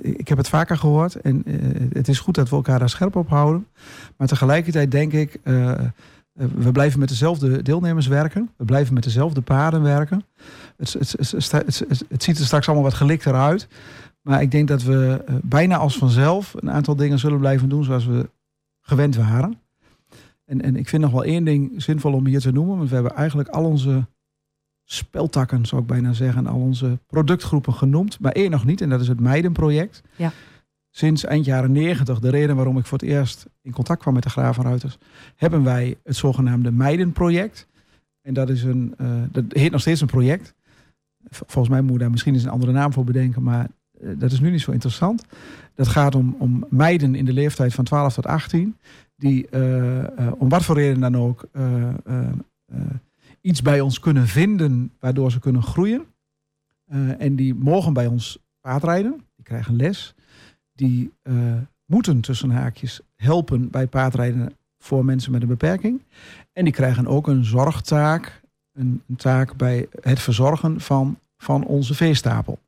ik heb het vaker gehoord en uh, het is goed dat we elkaar daar scherp op houden. Maar tegelijkertijd denk ik, uh, we blijven met dezelfde deelnemers werken. We blijven met dezelfde paarden werken. Het, het, het, het, ziet er straks allemaal wat gelikter uit. Maar ik denk dat we bijna als vanzelf een aantal dingen zullen blijven doen zoals we gewend waren. En, en ik vind nog wel één ding zinvol om hier te noemen. Want we hebben eigenlijk al onze speltakken, zou ik bijna zeggen, al onze productgroepen genoemd. Maar één nog niet, en dat is het Meidenproject. Ja. Sinds eind jaren negentig, de reden waarom ik voor het eerst in contact kwam met de Gravenruiters, hebben wij het zogenaamde Meidenproject. En dat is een, uh, dat heet nog steeds een project. Volgens mij moet je daar misschien eens een andere naam voor bedenken, maar uh, dat is nu niet zo interessant. Dat gaat om, om meiden in de leeftijd van 12 tot 18, die uh, om wat voor reden dan ook iets bij ons kunnen vinden waardoor ze kunnen groeien. Uh, en die mogen bij ons paardrijden. Die krijgen les. Die uh, moeten tussen haakjes helpen bij paardrijden voor mensen met een beperking. En die krijgen ook een zorgtaak, een, een taak bij het verzorgen van, van onze veestapel.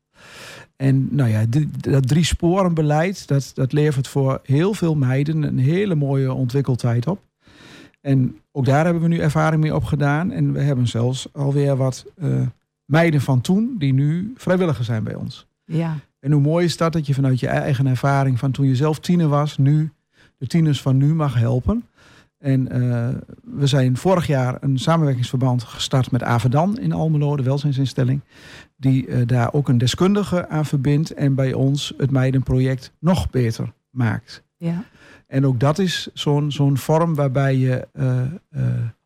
En nou ja, dat drie sporen beleid, dat, dat levert voor heel veel meiden een hele mooie ontwikkeltijd op. En ook daar hebben we nu ervaring mee opgedaan. En we hebben zelfs alweer wat uh, meiden van toen die nu vrijwilliger zijn bij ons. Ja. En hoe mooi is dat dat je vanuit je eigen ervaring van toen je zelf tiener was, nu de tieners van nu mag helpen. En uh, we zijn vorig jaar een samenwerkingsverband gestart met Avedan in Almelo, de welzijnsinstelling. Die uh, daar ook een deskundige aan verbindt en bij ons het meidenproject nog beter maakt. Ja. En ook dat is zo'n zo'n vorm waarbij je uh,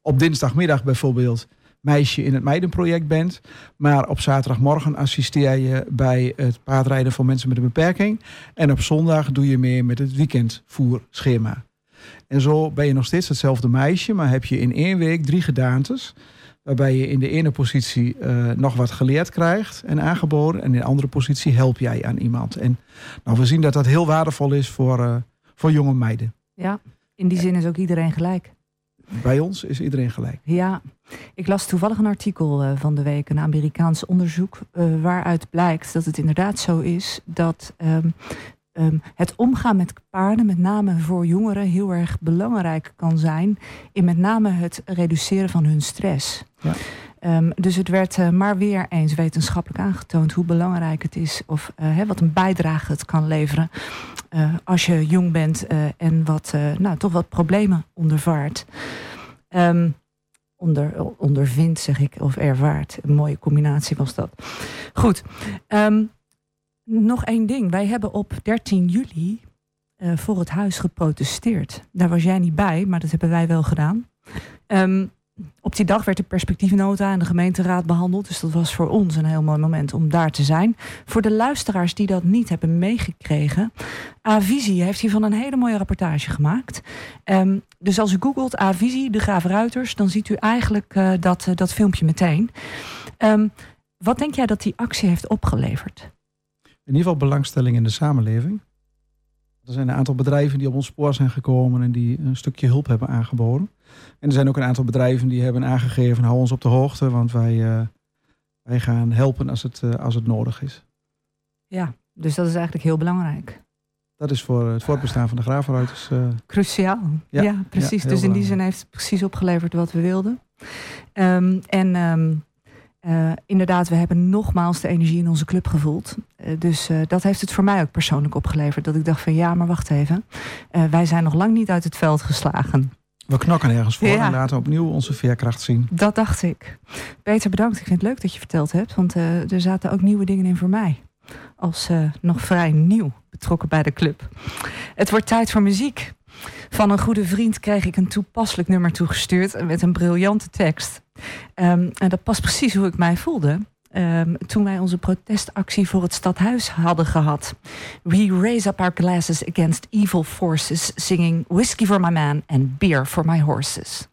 op dinsdagmiddag bijvoorbeeld meisje in het meidenproject bent. Maar op zaterdagmorgen assisteer je bij het paardrijden voor mensen met een beperking. En op zondag doe je mee met het weekendvoerschema. En zo ben je nog steeds hetzelfde meisje, maar heb je in één week drie gedaantes. Waarbij je in de ene positie uh, nog wat geleerd krijgt en aangeboden. En in de andere positie help jij aan iemand. En nou, we zien dat dat heel waardevol is voor, voor jonge meiden. Ja, in die zin is ook iedereen gelijk. Bij ons is iedereen gelijk. Ja, ik las toevallig een artikel uh, van de week, een Amerikaans onderzoek, waaruit blijkt dat het inderdaad zo is dat um, um, het omgaan met paarden, met name voor jongeren, heel erg belangrijk kan zijn. In met name het reduceren van hun stress. Ja. Um, dus het werd uh, maar weer eens wetenschappelijk aangetoond hoe belangrijk het is, of hè, wat een bijdrage het kan leveren uh, als je jong bent en wat, nou, toch wat problemen ondervaart. Um, onder, ondervindt, zeg ik, of ervaart. Een mooie combinatie was dat. Goed. Um, nog één ding. Wij hebben op 13 juli voor het huis geprotesteerd. Daar was jij niet bij, maar dat hebben wij wel gedaan. Um, op die dag werd de perspectiefnota en de gemeenteraad behandeld. Dus dat was voor ons een heel mooi moment om daar te zijn. Voor de luisteraars die dat niet hebben meegekregen. Avisie heeft hiervan een hele mooie rapportage gemaakt. Um, dus als u googelt Avisie, de Graaf Ruiters... dan ziet u eigenlijk uh, dat, uh, dat filmpje meteen. Um, wat denk jij dat die actie heeft opgeleverd? in ieder geval belangstelling in de samenleving. Er zijn een aantal bedrijven die op ons spoor zijn gekomen en die een stukje hulp hebben aangeboden. En er zijn ook een aantal bedrijven die hebben aangegeven, hou ons op de hoogte, want wij, uh, wij gaan helpen als het, uh, als het nodig is. Ja, dus dat is eigenlijk heel belangrijk. Dat is voor het voortbestaan van de graafruiters. Uh, Cruciaal, ja, ja precies. Ja, dus in die zin heeft het precies opgeleverd wat we wilden. Um, en um, Uh, inderdaad, we hebben nogmaals de energie in onze club gevoeld. Uh, dus uh, dat heeft het voor mij ook persoonlijk opgeleverd. Dat ik dacht van ja, maar wacht even. wij zijn nog lang niet uit het veld geslagen. We knokken ergens voor ja. en laten opnieuw onze veerkracht zien. Dat dacht ik. Peter, bedankt. Ik vind het leuk dat je verteld hebt. Want er zaten ook nieuwe dingen in voor mij. Als nog vrij nieuw betrokken bij de club. Het wordt tijd voor muziek. Van een goede vriend kreeg ik een toepasselijk nummer toegestuurd met een briljante tekst. Um, en dat past precies hoe ik mij voelde. Um, toen wij onze protestactie voor het stadhuis hadden gehad. We raise up our glasses against evil forces, singing Whiskey for my man and beer for my horses.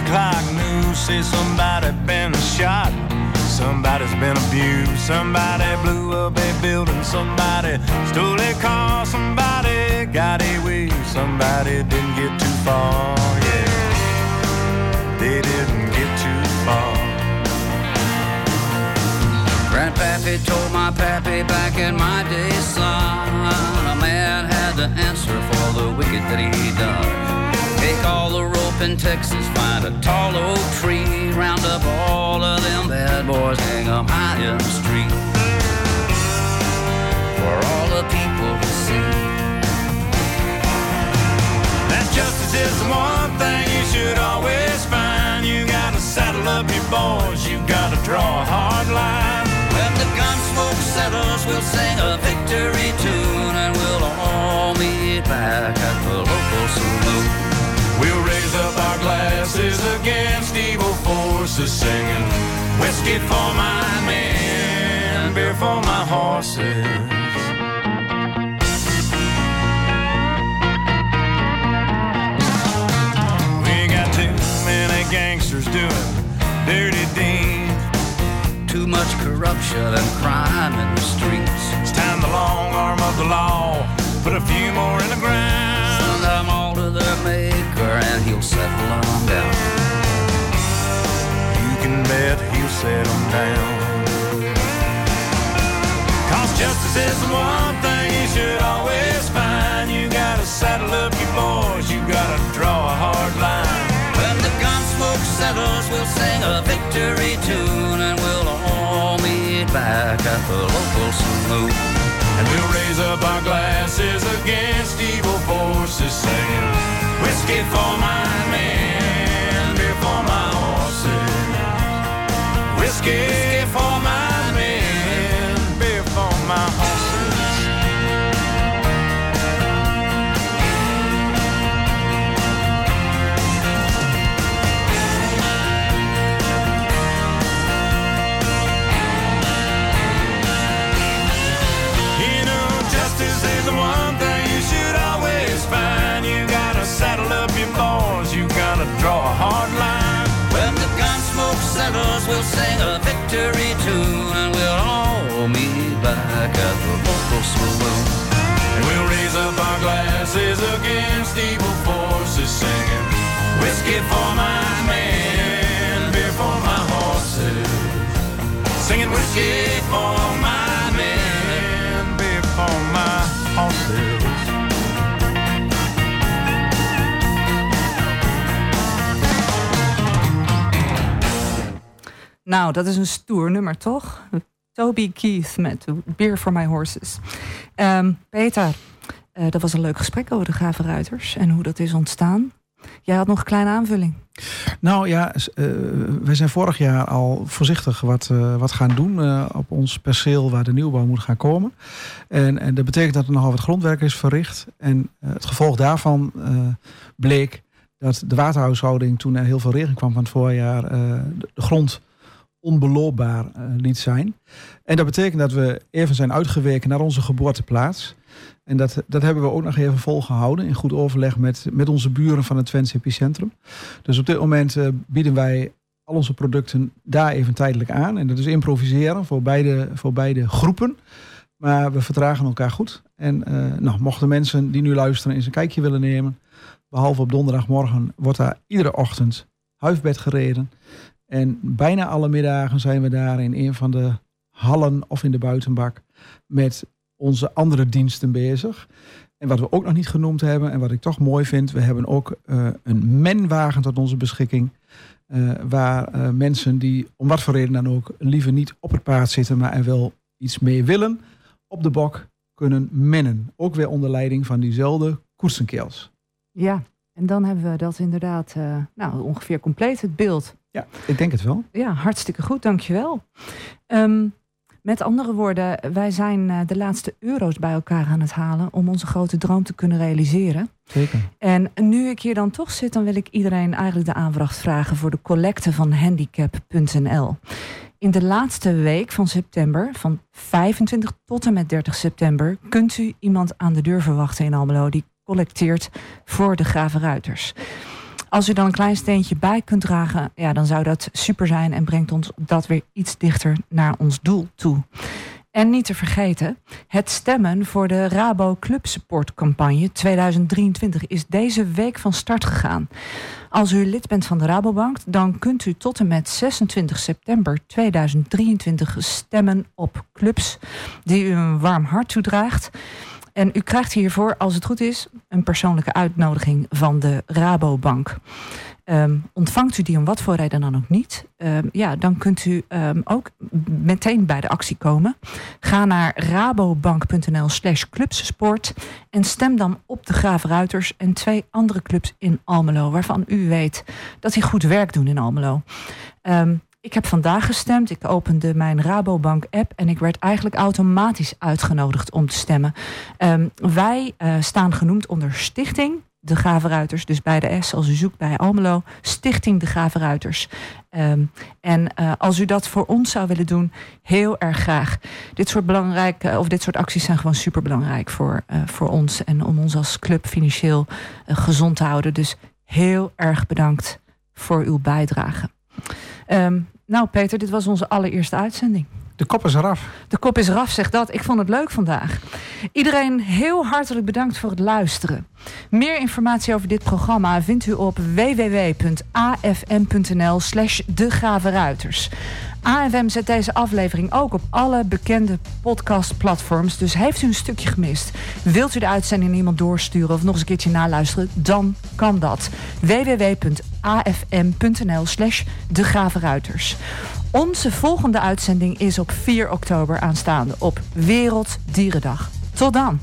O'clock news says somebody been shot. Somebody's been abused. Somebody blew up a building. Somebody stole a car. Somebody got away. Somebody didn't get too far. Yeah, they didn't get too far. Grandpappy told my pappy back in my day, son, a man had to answer for the wicked that he done. All the rope in Texas, find a tall oak tree, round up all of them bad boys, hang them high in the street. For all the people to see. That justice is the one thing you should always find. You gotta saddle up your boys, you gotta draw a hard line. When the gun smoke settles, we'll sing a against evil forces, singing whiskey for my men, beer for my horses. We got too many gangsters doing dirty deeds. Too much corruption and crime in the streets. It's time the long arm of the law put a few more in the ground. Send them all to their maker and he'll settle them down. Bet he'll settle down. Cause justice is the one thing you should always find. You gotta saddle up your boys, you gotta draw a hard line. When the gun smoke settles, we'll sing a victory tune and we'll all meet back at the local saloon. And we'll raise up our glasses against evil forces, singing whiskey for my men, whiskey for my men, beer for my horses. You know, justice is the one thing you should always find. You gotta saddle up your boys, you gotta draw a hard line. When the gun smoke settles, we'll sing back at the local saloon. And we'll raise up our glasses against evil forces, singing whiskey for my men, beer for my horses. Singing whiskey for my men, beer for my horses. Nou, dat is een stoer nummer, toch? Toby Keith met Beer for My Horses. Ehm, Peter, eh, dat was een leuk gesprek over de Gave Ruiters en hoe dat is ontstaan. Jij had nog een kleine aanvulling. Nou ja, eh, wij zijn vorig jaar al voorzichtig wat, eh, wat gaan doen op ons perceel waar de nieuwbouw moet gaan komen. En, en dat betekent dat er nogal wat grondwerk is verricht. En het gevolg daarvan bleek dat de waterhuishouding toen er heel veel regen kwam van het voorjaar de, de grond onbeloopbaar eh, liet zijn. En dat betekent dat we even zijn uitgeweken naar onze geboorteplaats. En dat, dat hebben we ook nog even volgehouden in goed overleg met, met onze buren van het Twents Epicentrum. Dus op dit moment eh, bieden wij al onze producten daar even tijdelijk aan. En dat is improviseren voor beide, voor beide groepen. Maar we vertragen elkaar goed. En nou, mochten mensen die nu luisteren eens een kijkje willen nemen. Behalve op donderdagmorgen wordt daar iedere ochtend huifbed gereden. En bijna alle middagen zijn we daar in een van de hallen of in de buitenbak met onze andere diensten bezig. En wat we ook nog niet genoemd hebben en wat ik toch mooi vind, we hebben ook eh, een menwagen tot onze beschikking. eh, waar eh, mensen die om wat voor reden dan ook liever niet op het paard zitten, maar er wel iets mee willen, op de bok kunnen mennen. Ook weer onder leiding van diezelfde koetsenkeels. Ja, en dan hebben we dat inderdaad nou, ongeveer compleet, het beeld. Ja, ik denk het wel. Ja, hartstikke goed, dankjewel. Ehm met andere woorden, wij zijn eh, de laatste euro's bij elkaar aan het halen om onze grote droom te kunnen realiseren. Zeker. En nu ik hier dan toch zit, dan wil ik iedereen eigenlijk de aanvraag vragen voor de collecte van handicap.nl. In de laatste week van september, van 25 tot en met 30 september, kunt u iemand aan de deur verwachten in Almelo die collecteert voor de Grave Ruiters. Als u dan een klein steentje bij kunt dragen, ja, dan zou dat super zijn en brengt ons dat weer iets dichter naar ons doel toe. En niet te vergeten, het stemmen voor de Rabo Club Support campagne 2023 is deze week van start gegaan. Als u lid bent van de Rabobank, dan kunt u tot en met 26 september 2023 stemmen op clubs die u een warm hart toedraagt. En u krijgt hiervoor, als het goed is, een persoonlijke uitnodiging van de Rabobank. Ehm, ontvangt u die om wat voor reden dan ook niet, ehm, ja, dan kunt u ehm, ook meteen bij de actie komen. Ga naar rabobank.nl slash clubsport en stem dan op de Graaf Ruiters en twee andere clubs in Almelo, waarvan u weet dat die goed werk doen in Almelo. Ehm, ik heb vandaag gestemd. Ik opende mijn Rabobank app en ik werd eigenlijk automatisch uitgenodigd om te stemmen. Ehm, wij eh, staan genoemd onder Stichting De Gravenruiters. Dus bij de S, als u zoekt bij Almelo, Stichting De Gravenruiters. Ehm, en eh, als u dat voor ons zou willen doen, heel erg graag. Dit soort belangrijke, of dit soort acties zijn gewoon super belangrijk voor, eh, voor ons en om ons als club financieel gezond te houden. Dus heel erg bedankt voor uw bijdrage. Ehm, nou, Peter, dit was onze allereerste uitzending. De kop is eraf. De kop is eraf, zegt dat. Ik vond het leuk vandaag. Iedereen heel hartelijk bedankt voor het luisteren. Meer informatie over dit programma vindt u op www.afm.nl slash. AFM zet deze aflevering ook op alle bekende podcastplatforms. Dus heeft u een stukje gemist? Wilt u de uitzending aan iemand doorsturen of nog eens een keertje naluisteren? Dan kan dat. www.afm.nl slash de. Onze volgende uitzending is op 4 oktober aanstaande op Werelddierendag. Tot dan!